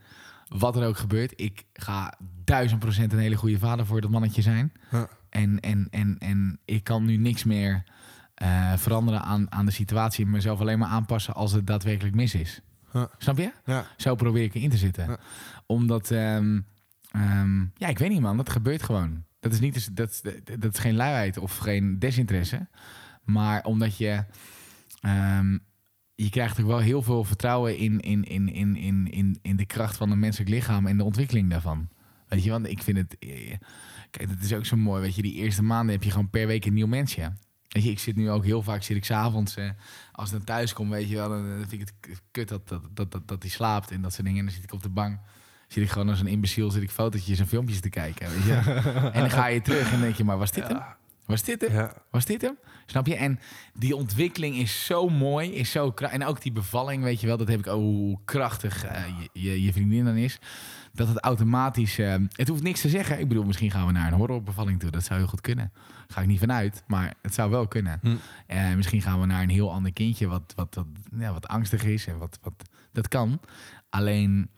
wat er ook gebeurt, ik ga duizend procent een hele goede vader voor dat mannetje zijn. Ja. En, en, en, en ik kan nu niks meer eh, veranderen aan, aan de situatie. en Mezelf alleen maar aanpassen als het daadwerkelijk mis is. Ja. Snap je? Ja. Zo probeer ik erin te zitten. Omdat, ehm, ehm, ja, ik weet niet man, dat gebeurt gewoon. Dat is, niet, dat, dat is geen luiheid of geen desinteresse. Maar omdat je... ehm, je krijgt ook wel heel veel vertrouwen in, in, in, in, in, in, in de kracht van een menselijk lichaam en de ontwikkeling daarvan. Weet je, want ik vind het. eh, Kijk, dat is ook zo mooi. Weet je, die eerste maanden heb je gewoon per week een nieuw mensje. Weet je, ik zit nu ook heel vaak, zit ik s'avonds, eh, als ik dan thuis kom, weet je wel, dan, dan vind ik het kut dat, dat, dat, dat, dat hij slaapt en dat soort dingen. En dan zit ik op de bank, zit ik gewoon als een imbeciel, zit ik fotootjes en filmpjes te kijken, weet je. en dan ga je terug en denk je, maar was dit hem? Was dit hem? Ja. Was dit hem? Snap je? En die ontwikkeling is zo mooi, is zo En ook die bevalling, weet je wel, dat heb ik hoe krachtig eh, je, je, je vriendin dan is. Dat het automatisch. eh, het hoeft niks te zeggen. Ik bedoel, misschien gaan we naar een horrorbevalling toe. Dat zou heel goed kunnen. Ga ik niet vanuit, maar het zou wel kunnen. Hm. Eh, misschien gaan we naar een heel ander kindje wat, wat, wat, ja, wat angstig is en wat, wat dat kan. Alleen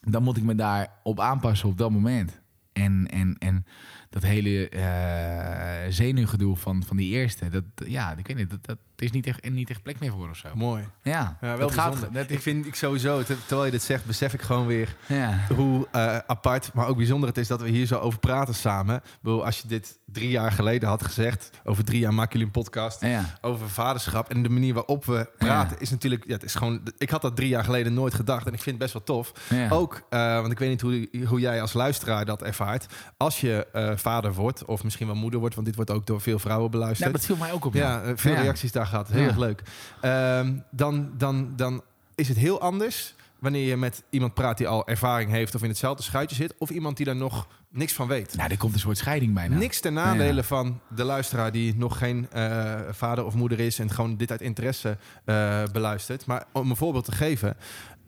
dan moet ik me daar op aanpassen op dat moment. En, en, en dat hele eh zenuwgedoe van, van die eerste, dat, ja, ik weet niet, dat, dat is niet echt, niet echt plek meer voor of zo. Mooi. Ja, Ja, wel dat gaat. Dat ik vind ik sowieso, ter- terwijl je dit zegt, besef ik gewoon weer ja. hoe eh, apart, maar ook bijzonder het is dat we hier zo over praten samen. Ik bedoel, als je dit drie jaar geleden had gezegd, over drie jaar maken jullie een podcast Ja. over vaderschap en de manier waarop we praten is natuurlijk, ja, het is gewoon, ik had dat drie jaar geleden nooit gedacht en ik vind het best wel tof. Ook, eh, want ik weet niet hoe, hoe jij als luisteraar dat ervaart. Als je vader wordt, of misschien wel moeder wordt, want dit wordt ook door veel vrouwen beluisterd. Nou, dat viel mij ook op. Ja, eh, veel Ja. reacties daar gehad. Heel Ja. erg leuk. Ehm, dan, dan, dan is het heel anders wanneer je met iemand praat die al ervaring heeft of in hetzelfde schuitje zit, of iemand die daar nog niks van weet. Nou, er komt een soort scheiding bijna. Niks ten nadele Ja. van de luisteraar die nog geen eh, vader of moeder is en gewoon dit uit interesse eh, beluistert. Maar om een voorbeeld te geven,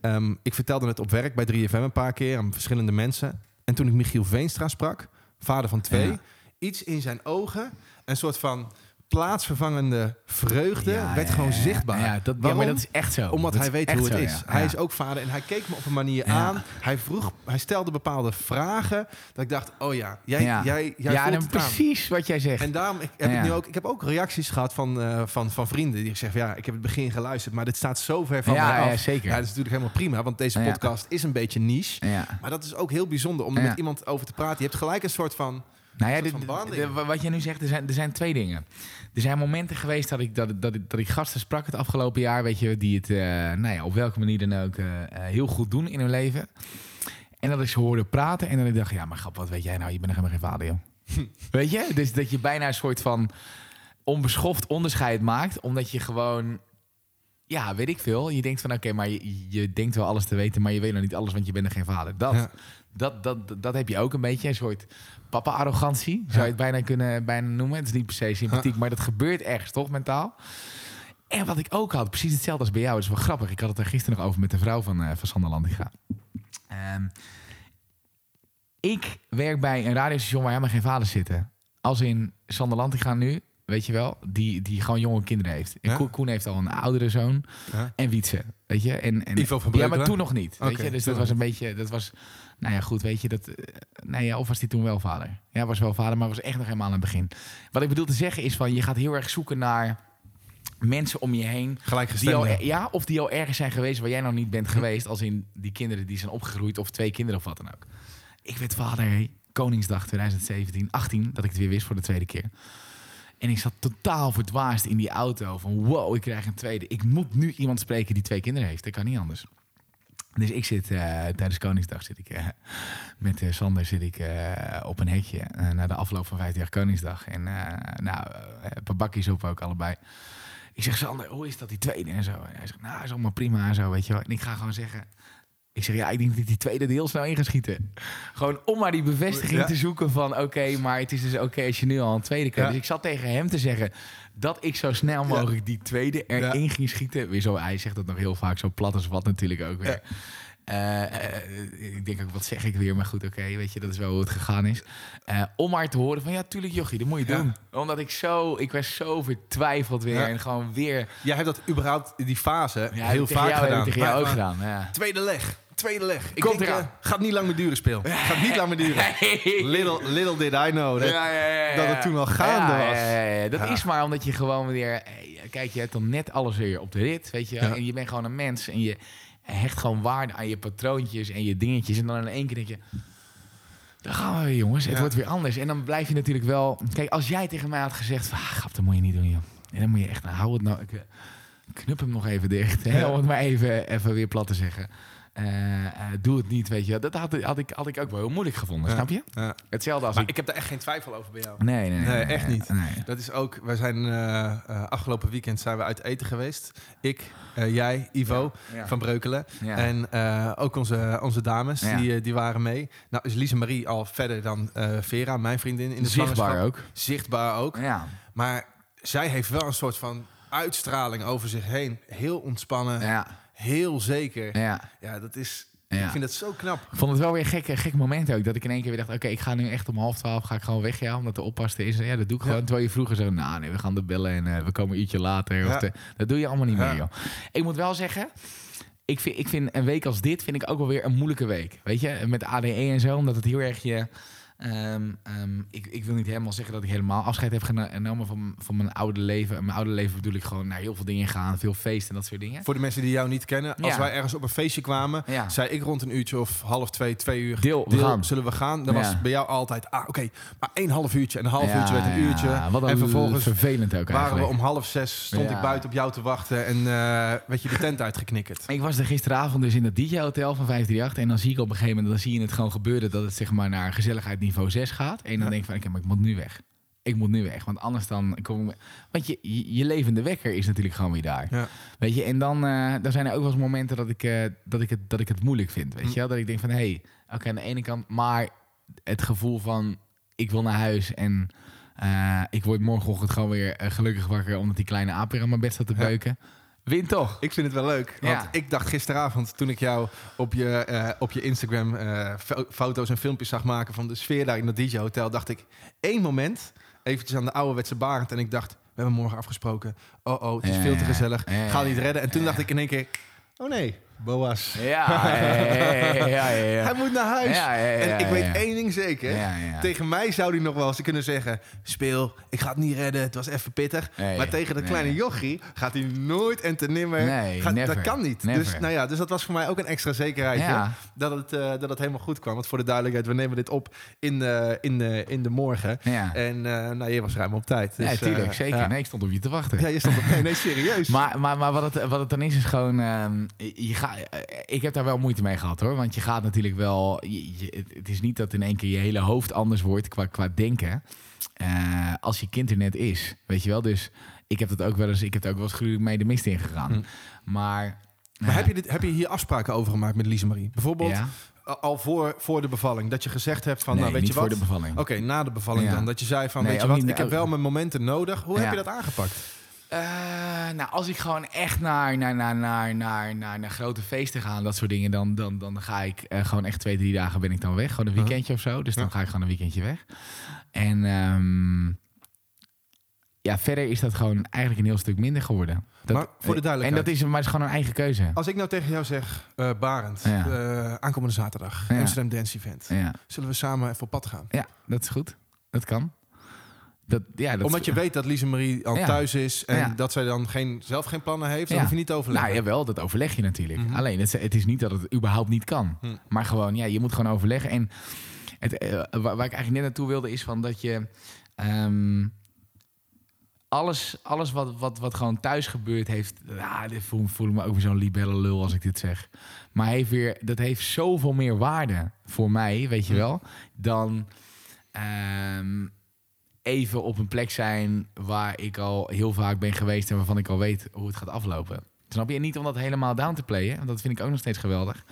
ehm, ik vertelde het op werk bij 3FM een paar keer aan verschillende mensen. En toen ik Michiel Veenstra sprak, vader van twee, Ja. iets in zijn ogen, een soort van plaatsvervangende vreugde, Ja, werd ja, gewoon zichtbaar. Ja, dat, Waarom? maar dat is echt zo. Omdat Dat hij weet hoe het zo, is. Hij is ook vader en hij keek me op een manier aan. Hij vroeg, hij stelde bepaalde vragen. Dat ik dacht, oh ja, jij, ja. jij, jij ja, voelt precies wat jij zegt. En daarom ik, heb ik nu ook, ik heb ook reacties gehad van, eh, van, van vrienden die zeggen, ja, ik heb het begin geluisterd, maar dit staat zo ver van mij af. ja, zeker. Dat is natuurlijk helemaal prima, want deze podcast is een beetje niche. Maar dat is ook heel bijzonder om er met iemand over te praten. Je hebt gelijk een soort van, Nou ja, dit- de- wat jij nu zegt, er zijn, er zijn twee dingen. Er zijn momenten geweest dat ik, dat, dat, dat ik gasten sprak het afgelopen jaar, weet je, die het, eh, nou ja, op welke manier dan ook, eh, eh, heel goed doen in hun leven. En dat ik ze hoorde praten en dan ik dacht, ja, maar grap, wat weet jij nou? Je bent nog helemaal geen vader, joh. weet je? Dus dat je bijna een soort van onbeschoft onderscheid maakt, omdat je gewoon, ja, weet ik veel. Je denkt van, oké, maar je, je denkt wel alles te weten, maar je weet nog niet alles, want je bent nog geen vader. Dat, Ja. dat, dat, dat heb je ook een beetje, een soort papa-arrogantie, zou je het bijna kunnen bijna noemen. Het is niet per se sympathiek, maar dat gebeurt ergens toch, mentaal. En wat ik ook had, precies hetzelfde als bij jou, is wel grappig. Ik had het er gisteren nog over met de vrouw van, eh van Sander Lantinga. Ehm, ik werk bij een radiostation waar helemaal geen vaders zitten. Als in Sander Lantinga nu, weet je wel, die, die gewoon jonge kinderen heeft. En Ja? Koen- heeft al een oudere zoon Ja. en Wietse, weet je. En, en, Ivo van ja, maar Breukelen? toen nog niet, weet je. Dus dat was een beetje, dat was, nou ja, goed, weet je, dat, nee, ja, of was hij toen wel vader? Ja, was wel vader, maar was echt nog helemaal aan het begin. Wat ik bedoel te zeggen is van, je gaat heel erg zoeken naar mensen om je heen die al, ja, of die al ergens zijn geweest waar jij nog niet bent geweest. Als in die kinderen die zijn opgegroeid of twee kinderen of wat dan ook. Ik werd vader, Koningsdag 2017, 18, dat ik het weer wist voor de tweede keer. En ik zat totaal verdwaasd in die auto van wow, ik krijg een tweede. Ik moet nu iemand spreken die twee kinderen heeft. Dat kan niet anders. Dus ik zit eh, tijdens Koningsdag zit ik, eh, met eh, Sander zit ik, op een hekje na de afloop van 50 jaar Koningsdag. En nou, een paar bakjes op ook allebei. Ik zeg, Sander, hoe is dat die tweede en zo? En hij zegt, nou, is allemaal prima en zo, weet je wel. En ik ga gewoon zeggen... Ik zeg, ja, ik denk dat ik die tweede heel snel in ga schieten. Gewoon om maar die bevestiging Ja. te zoeken van... oké, maar het is dus oké als je nu al een tweede krijgt. Ja. Dus ik zat tegen hem te zeggen... dat ik zo snel mogelijk die tweede erin ging schieten. Weer zo, hij zegt dat nog heel vaak zo plat als wat natuurlijk ook weer. Eh, eh, ik denk ook, wat zeg ik weer? Maar goed, oké, weet je, dat is wel hoe het gegaan is. Eh, om maar te horen van, ja, tuurlijk jochie, dat moet je Ja. doen. Omdat ik zo, ik was zo vertwijfeld weer. Ja. En gewoon weer... Jij hebt dat überhaupt, die fase, Ja, heel vaak jou, gedaan. tegen jou ook gedaan, ja. Tweede leg. Tweede leg. Ik Komt denk, eraan. eh, gaat niet lang meer duren, speel. Gaat niet lang meer duren. Little, little did I know. dat- Ja, ja, ja, ja. dat het toen al gaande was. ja, ja, ja. Dat is maar omdat je gewoon weer... Kijk, je hebt dan net alles weer op de rit, weet je. En je bent gewoon een mens en je hecht gewoon waarde aan je patroontjes en je dingetjes. En dan in één keer denk je... Dan gaan we weer, jongens. Het wordt weer anders. En dan blijf je natuurlijk wel... Kijk, als jij tegen mij had gezegd... van, Ah, grap, dat moet je niet doen, joh. En dan moet je echt... Nou, hou het nou... Ik, eh, knup hem nog even dicht. Hè, om het maar even, even weer plat te zeggen. Eh, eh, doe het niet, weet je. Dat had, had, ik, had ik ook wel heel moeilijk gevonden, Ja. snap je? Ja. Hetzelfde als Maar ik... ik heb daar echt geen twijfel over bij jou. Nee, nee, nee, Nee, echt niet. Nee. Dat is ook, wij zijn eh, eh, afgelopen weekend zijn we uit eten geweest. Ik, eh, jij, Ivo Ja. van Breukelen. Ja. En eh, ook onze, onze dames, Ja. die, die waren mee. Nou is Lise Marie al verder dan eh, Vera, mijn vriendin, in de Zichtbaar zwangerschap. ook. Zichtbaar ook. Ja. Maar zij heeft wel een soort van uitstraling over zich heen. Heel ontspannen, Ja. Heel zeker. Ja. Ja, dat is... Ja. Ik vind dat zo knap. Ik vond het wel weer een gek, moment ook. Dat ik in één keer weer dacht, oké, ik ga nu echt om half twaalf ga ik gewoon weg, ja, omdat de oppaste is. Ja, dat doe ik gewoon. Ja. Terwijl je vroeger zo, nou nee, we gaan de bellen en eh, we komen een uurtje later. Ja. Of dat doe je allemaal niet meer, joh. Ik moet wel zeggen, ik vind, ik vind een week als dit vind ik ook wel weer een moeilijke week. Weet je, met ADE en zo, omdat het heel erg je... ehm, ehm, ik, ik wil niet helemaal zeggen dat ik helemaal afscheid heb geno- genomen van, van mijn oude leven. En mijn oude leven bedoel ik gewoon naar heel veel dingen gaan, veel feesten en dat soort dingen. Voor de mensen die jou niet kennen. Als Ja. wij ergens op een feestje kwamen, Ja. zei ik rond een uurtje of half twee, twee uur. Deel, we gaan. zullen we gaan? Dan Ja. was bij jou altijd, ah oké, maar één half uurtje. En een half uurtje werd een uurtje. Wat en vervolgens vervelend ook waren we om half zes, stond ik buiten op jou te wachten. En eh werd je de tent uitgeknikkerd. Ik was er gisteravond dus in dat DJ-hotel van 538. En dan zie ik op een gegeven moment, dan zie je het gewoon gebeuren dat het zeg maar naar gezelligheid niveau 6 gaat. En dan denk ik van, oké, maar ik moet nu weg. Ik moet nu weg, want anders dan kom ik... Want je, je, je levende wekker is natuurlijk gewoon weer daar. Ja. Weet je, en dan, dan zijn er ook wel eens momenten dat ik, eh, dat ik, het, dat ik het moeilijk vind. Weet Hm. je wel? Dat ik denk van, hé, hey, oké, aan de ene kant... Maar het gevoel van, ik wil naar huis en... eh, ik word morgenochtend gewoon weer gelukkig wakker... omdat die kleine aap weer aan mijn bed staat te Ja. Win toch? Ik vind het wel leuk. Want Ja. ik dacht gisteravond, toen ik jou op je, eh, op je Instagram eh, fo- foto's en filmpjes zag maken van de sfeer daar in dat DJ-hotel, dacht ik één moment, eventjes aan de ouderwetse barend. En ik dacht, we hebben morgen afgesproken. Oh, oh, het is Ja, veel te gezellig. ja, Ga niet redden. En toen dacht ik in één keer, oh nee, Boas. Ja. Hij moet naar huis. En ik weet één ding zeker. Tegen mij zou hij nog wel eens kunnen zeggen... Speel, ik ga het niet redden, het was even pittig. Maar tegen de kleine jochie gaat hij nooit en te nimmer... Nee, gaat- never. dat kan niet. Never. Dus, nou ja, dus dat was voor mij ook een extra zekerheid. Ja. Dat, het, eh, dat het helemaal goed kwam. Want voor de duidelijkheid, we nemen dit op in de, in de, in de morgen. En eh, nou, je was ruim op tijd. Dus, ja tuurlijk, eh, zeker. Nee, ik stond op je te wachten. Ja, je stond op... Nee, nee, serieus. Maar, maar, maar wat, het, wat het dan is, is gewoon... ehm, je ga, ik heb daar wel moeite mee gehad, hoor. Want je gaat natuurlijk wel... je- je- het- het is niet dat in één keer je hele hoofd anders wordt qua, qua denken... eh, als je kind er net is, weet je wel. Dus ik heb dat ook wel eens... Ik heb er ook wel eens gruwelijk mee de mist in gegaan. Hm. Maar... Maar eh, heb, je dit, heb je hier afspraken over gemaakt met Lise Marie? Bijvoorbeeld Ja? al voor, voor de bevalling. Dat je gezegd hebt van, nee, nou weet je wat? voor de bevalling. Oké, na de bevalling Ja. dan. Dat je zei van, Nee, weet je wat, niet- ik heb ook- wel mijn momenten nodig. Hoe heb je dat aangepakt? Eh, nou, als ik gewoon echt naar, naar, naar, naar, naar, naar, naar grote feesten ga en dat soort dingen, dan, dan, dan ga ik eh, gewoon echt twee, drie dagen ben ik dan weg. Gewoon een Uh-huh. weekendje of zo. Dus dan ga ik gewoon een weekendje weg. En ehm, ja, verder is dat gewoon eigenlijk een heel stuk minder geworden. Dat, Maar voor de En duidelijkheid. dat is, maar is gewoon een eigen keuze. Als ik nou tegen jou zeg, eh Barend, Ja. eh, aankomende zaterdag, Ja. Amsterdam Dance Event. Ja, Zullen we samen even op pad gaan? ja, dat is goed. Dat kan. Dat, ja, dat Omdat je weet dat Lise Marie al Ja. thuis is en Ja. dat zij dan geen, zelf geen plannen heeft, dan hoef je niet te overleggen. Nou jawel, dat overleg je natuurlijk. Mhm. Alleen het, het is niet dat het überhaupt niet kan. Hm. Maar gewoon, ja, je moet gewoon overleggen. En het, eh, waar, waar ik eigenlijk net naartoe wilde is van dat je... ehm, alles, alles wat, wat, wat gewoon thuis gebeurt heeft... Ja, dit voel, voel ik me ook weer zo'n libelle lul als ik dit zeg. Maar heeft weer, dat heeft zoveel meer waarde voor mij, weet je Hm. wel... dan ehm, even op een plek zijn waar ik al heel vaak ben geweest... en waarvan ik al weet hoe het gaat aflopen. Snap je? En niet om dat helemaal down te playen. Want dat vind ik ook nog steeds geweldig.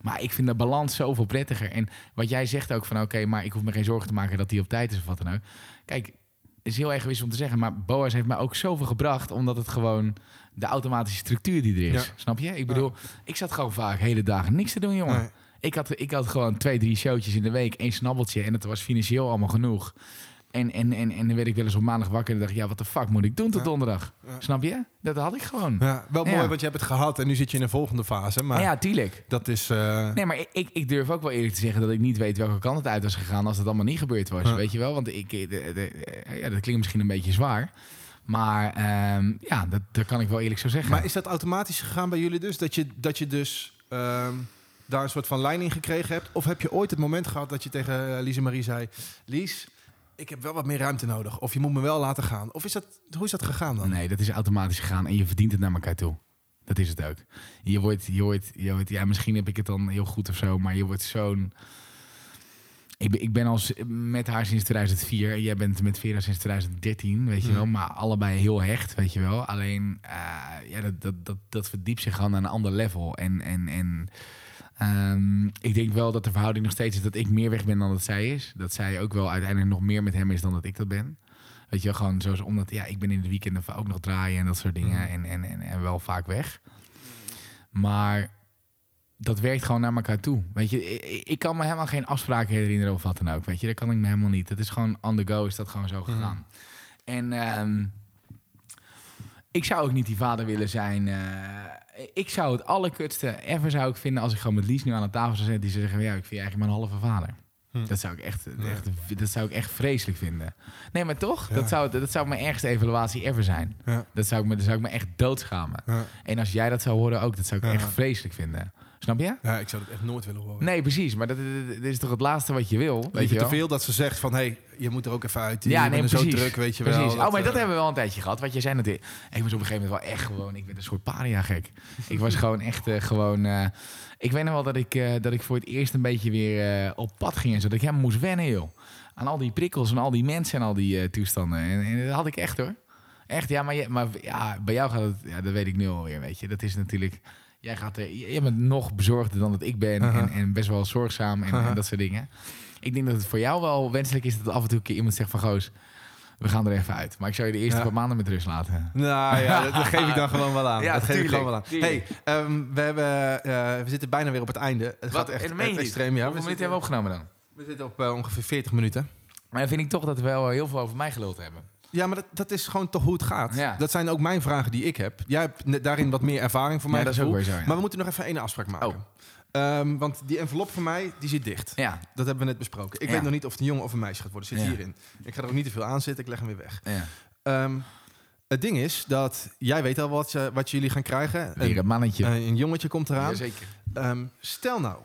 Maar ik vind de balans zoveel prettiger. En wat jij zegt ook van... oké, maar ik hoef me geen zorgen te maken dat hij op tijd is of wat dan ook. Kijk, het is heel egoïstisch om te zeggen... maar Boas heeft mij ook zoveel gebracht... omdat het gewoon de automatische structuur die er is. Ja. Snap je? Ik bedoel, ik zat gewoon vaak hele dagen niks te doen, jongen. Nee. Ik, had, ik had gewoon twee, drie showtjes in de week. één snabbeltje en het was financieel allemaal genoeg. En, en, en, en dan werd ik wel eens op maandag wakker en dacht ik, ja, wat de fuck moet ik doen tot donderdag? Ja. Snap je? Dat had ik gewoon. Ja, wel Ja. mooi, want je hebt het gehad en nu zit je in een volgende fase. Maar ja, tuurlijk. dat is... eh, Nee, maar ik- ik, durf ook wel eerlijk te zeggen dat ik niet weet welke kant het uit was gegaan als het allemaal niet gebeurd was. Weet je wel? Want ik, de, de- ja, dat klinkt misschien een beetje zwaar. Maar ehm, ja, dat, dat kan ik wel eerlijk zo zeggen. Maar is dat automatisch gegaan bij jullie dus? Dat je, dat je dus ehm, daar een soort van in gekregen hebt? Of heb je ooit het moment gehad dat je tegen eh, Lise Marie zei... Lies, ik heb wel wat meer ruimte nodig. Of je moet me wel laten gaan. Of is dat, hoe is dat gegaan dan? Nee, dat is automatisch gegaan en je verdient het naar elkaar toe. Dat is het ook. Je wordt, je wordt, je wordt, ja, misschien heb ik het dan heel goed of zo, maar je wordt zo'n. Ik ben, ik ben al s- met haar sinds 2004 en jij bent met Vera sinds 2013, weet je Hmm. wel. Maar allebei heel hecht, weet je wel. Alleen, eh, ja, dat, dat, dat, dat verdiept zich gewoon naar een ander level. En, en, en ehm, ik denk wel dat de verhouding nog steeds is dat ik meer weg ben dan dat zij is. Dat zij ook wel uiteindelijk nog meer met hem is dan dat ik dat ben. Weet je gewoon zoals omdat ja, ik ben in de weekenden ook nog draaien en dat soort dingen. Mhm. En, en, en, en wel vaak weg. Maar dat werkt gewoon naar elkaar toe. Weet je, ik, ik kan me helemaal geen afspraken herinneren of wat dan ook. Weet je, dat kan ik me helemaal niet. Dat is gewoon on the go, is dat gewoon zo Mhm. gegaan. En ehm, ik zou ook niet die vader willen zijn. eh, ik zou het allerkutste ever zou ik vinden als ik gewoon met Lies nu aan de tafel zou zitten. Die zou zeggen, ja, ik vind je eigenlijk mijn halve vader. Hm. Dat zou ik echt, echt, dat zou ik echt vreselijk vinden. Nee, maar toch? Ja. Dat, zou, dat zou mijn ergste evaluatie ever zijn. Ja. Dat zou ik me, dat zou ik me echt doodschamen. Ja. En als jij dat zou horen ook, dat zou ik echt vreselijk vinden. Snap je? ja, ik zou dat echt nooit willen horen. Nee, precies. Maar dat, dat- dat is toch het laatste wat je wil? Weet je je te veel dat ze zegt van... hé, hey, je moet er ook even uit. Ja, je nee, precies. zo druk, weet je precies. wel. oh, maar dat eh, hebben we wel een tijdje gehad. Wat jij zei natuurlijk. Ik was op een gegeven moment wel echt gewoon... Ik werd een soort paria gek. ik was gewoon echt eh, gewoon... eh, ik weet nog wel dat ik, dat ik voor het eerst een beetje weer op pad ging. En zo, dat ik helemaal moest wennen, joh. Aan al die prikkels en al die mensen en al die toestanden. En, en dat had ik echt, hoor. Echt, ja, maar, je, maar ja, bij jou gaat het... Ja, dat weet ik nu alweer, weet je. Dat is natuurlijk... Jij, gaat er, jij bent nog bezorgder dan dat ik ben. En, en best wel zorgzaam en, en dat soort dingen. Ik denk dat het voor jou wel wenselijk is dat af en toe een keer iemand zegt van... Goos, we gaan er even uit. Maar ik zou je de eerste Ja. paar maanden met rust laten. Nou ja, dat, dat geef ik dan gewoon wel aan. Ja, dat geef ik tuurlijk, gewoon wel aan. tuurlijk. Hey, ehm, we, hebben, eh, we zitten bijna weer op het einde. Het gaat echt, je extreem. Ja, Hoeveel we, minuten hebben we opgenomen dan? we zitten op eh, ongeveer 40 minuten. Maar dan vind ik toch dat we wel heel veel over mij geluld hebben. Ja, maar dat, dat is gewoon toch hoe het gaat. Ja. Dat zijn ook mijn vragen die ik heb. Jij hebt daarin wat meer ervaring voor mij. Ja, dat is ook weer zo, ja. Maar we moeten nog even één afspraak maken. Oh. Ehm, want die envelop van mij, die zit dicht. Ja, Dat hebben we net besproken. Ik Ja. weet nog niet of het een jongen of een meisje gaat worden. Zit Ja. hierin. Ik ga er ook niet te veel aan zitten. Ik leg hem weer weg. ja. Ehm, het ding is dat jij weet al wat, je- wat jullie gaan krijgen. Weer Een, een mannetje. een, een jongetje komt eraan. Jazeker. Ehm, stel nou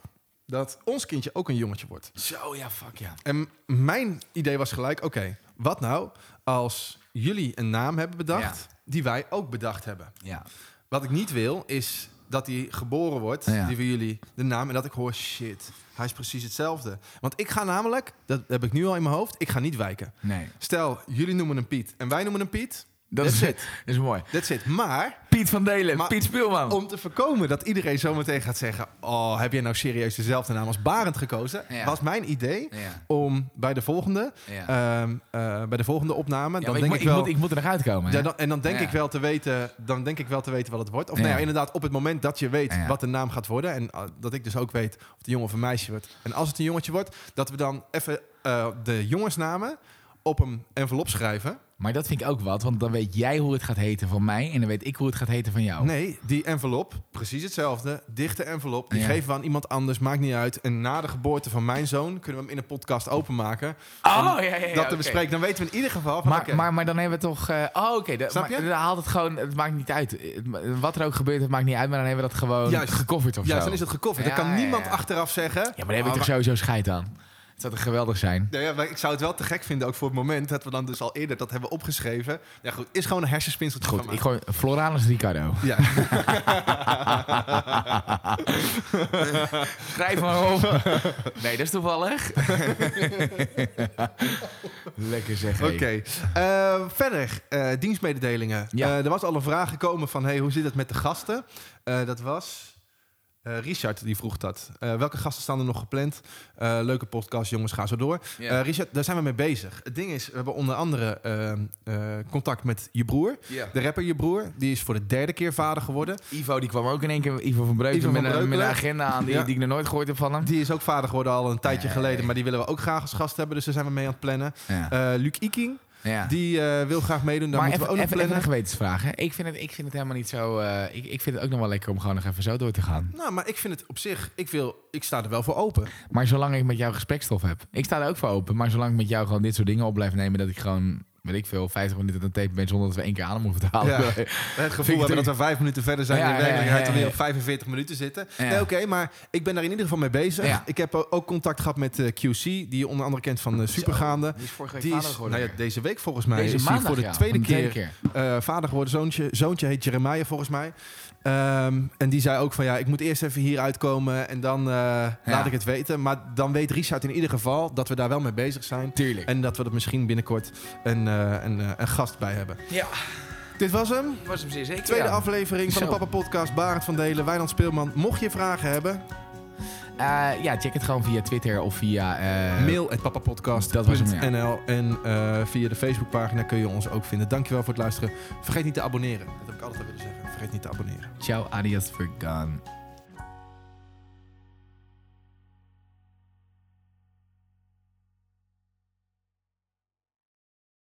dat ons kindje ook een jongetje wordt. Zo, ja, fuck ja. En mijn idee was gelijk, oké, wat nou als jullie een naam hebben bedacht die wij ook bedacht hebben? Ja. Wat ik niet wil is dat hij geboren wordt, Ja. die van jullie, de naam, en dat ik hoor, shit, hij is precies hetzelfde. Want ik ga namelijk, dat heb ik nu al in mijn hoofd, ik ga niet wijken. Nee. Stel, jullie noemen hem Piet en wij noemen hem Piet. Dat is, dat is mooi. That's it. Maar Piet van Delen, Maar- Piet Speelman. om te voorkomen dat iedereen zometeen gaat zeggen... oh, heb je nou serieus dezelfde naam als Barend gekozen? Ja. Was mijn idee Ja. om bij de volgende, Ja. ehm, eh, bij de volgende opname... Ja, dan denk ik, wel... ik, moet, ik moet er nog uitkomen. hè? Ja, dan, en dan denk, Ja. ik wel te weten, dan denk ik wel te weten wat het wordt. Of Ja. nou ja, inderdaad, op het moment dat je weet Ja. wat de naam gaat worden... en uh, dat ik dus ook weet of het een jongen of een meisje wordt... en als het een jongetje wordt, dat we dan even eh, de jongensnamen op een envelop schrijven... Maar dat vind ik ook wat, want dan weet jij hoe het gaat heten van mij en dan weet ik hoe het gaat heten van jou. Nee, die envelop, precies hetzelfde. Dichte envelop, die Ja. geven we aan iemand anders, maakt niet uit. En na de geboorte van mijn zoon kunnen we hem in een podcast openmaken. Oh, ja, ja, ja. dat te bespreken. Dan weten we in ieder geval van, Maar, maar, maar dan hebben we toch... eh, oh, oké. Snap maar je? Dan haalt het gewoon... Het maakt niet uit. Wat er ook gebeurt, het maakt niet uit. Maar dan hebben we dat gewoon Juist. gecoverd of ja, zo. dan is het gecoverd. Ja, dan kan niemand achteraf zeggen... Ja, maar daar heb ik "Oh, toch sowieso scheid aan. Zou toch geweldig zijn? Ja, ja, maar ik zou het wel te gek vinden, ook voor het moment dat we dan dus al eerder dat hebben opgeschreven. Ja goed, is gewoon een hersenspinseltje Goed, ik gooi Floranus Ricardo. Ja. Schrijf maar op. Nee, dat is toevallig. Lekker zeg. Oké. Eh, verder, eh, dienstmededelingen. Ja. Eh, er was al een vraag gekomen van, hey, hoe zit het met de gasten? Dat was... Eh, Richard die vroeg dat. Eh, welke gasten staan er nog gepland? Eh, leuke podcast, jongens, ga zo door. Richard, daar zijn we mee bezig. Het ding is, we hebben onder andere contact met je broer. De rapper je broer. Die is voor de derde keer vader geworden. Ivo die kwam ook in één keer, Ivo van Breukelen, met, een- met Breukelen. een agenda aan die, Ja. die ik nog nooit gehoord heb van hem. Die is ook vader geworden al een tijdje Nee. geleden. Maar die willen we ook graag als gast hebben. Dus daar zijn we mee aan het plannen. Ja. Luc Iking, ja. die eh, wil graag meedoen. Maar moeten even, we ook even, een gewetensvraag. Hè? Ik, vind het, ik vind het helemaal niet zo... eh, ik, ik vind het ook nog wel lekker om gewoon nog even zo door te gaan. Nou, maar ik vind het op zich... Ik, wil, ik sta er wel voor open. Maar zolang ik met jou gesprekstof heb. Ik sta er ook voor open. Maar zolang ik met jou gewoon dit soort dingen op blijf nemen... dat ik gewoon, weet ik veel, 50 minuten aan tape ben... zonder dat we één keer adem hoeven te halen. Ja. Het gevoel hebben dat we vijf minuten verder zijn. Ja, in ja, werkelijkheid weer op 45 minuten zitten. Nee, oké, maar ik ben daar in ieder geval mee bezig. Ik heb ook contact gehad met eh, QC, die je onder andere kent van de Supergaande. Die is vorige week Die vader is nou ja, deze week volgens mij Deze is hij voor de tweede de keer, eh, vader geworden. Zoontje, zoontje heet Jeremiah volgens mij. Ehm, en die zei ook van ja, ik moet eerst even hier uitkomen en dan eh, laat ik het weten. Maar dan weet Richard in ieder geval dat we daar wel mee bezig zijn. Tuurlijk. En dat we er misschien binnenkort een, eh, een, eh, een gast bij hebben. ja, Dit was hem. was hem zeer zeker. Tweede ja. aflevering van de. Papa Podcast. Barend van Delen, Wijnand Speelman. Mocht je vragen hebben, Eh, ja, check het gewoon via Twitter of via... eh, mail at papapodcast.nl. dat was hem, ja. En eh, via de Facebookpagina kun je ons ook vinden. Dankjewel voor het luisteren. Vergeet niet te abonneren. Dat heb ik altijd al willen zeggen. Vergeet niet te abonneren. Ciao, adios, for.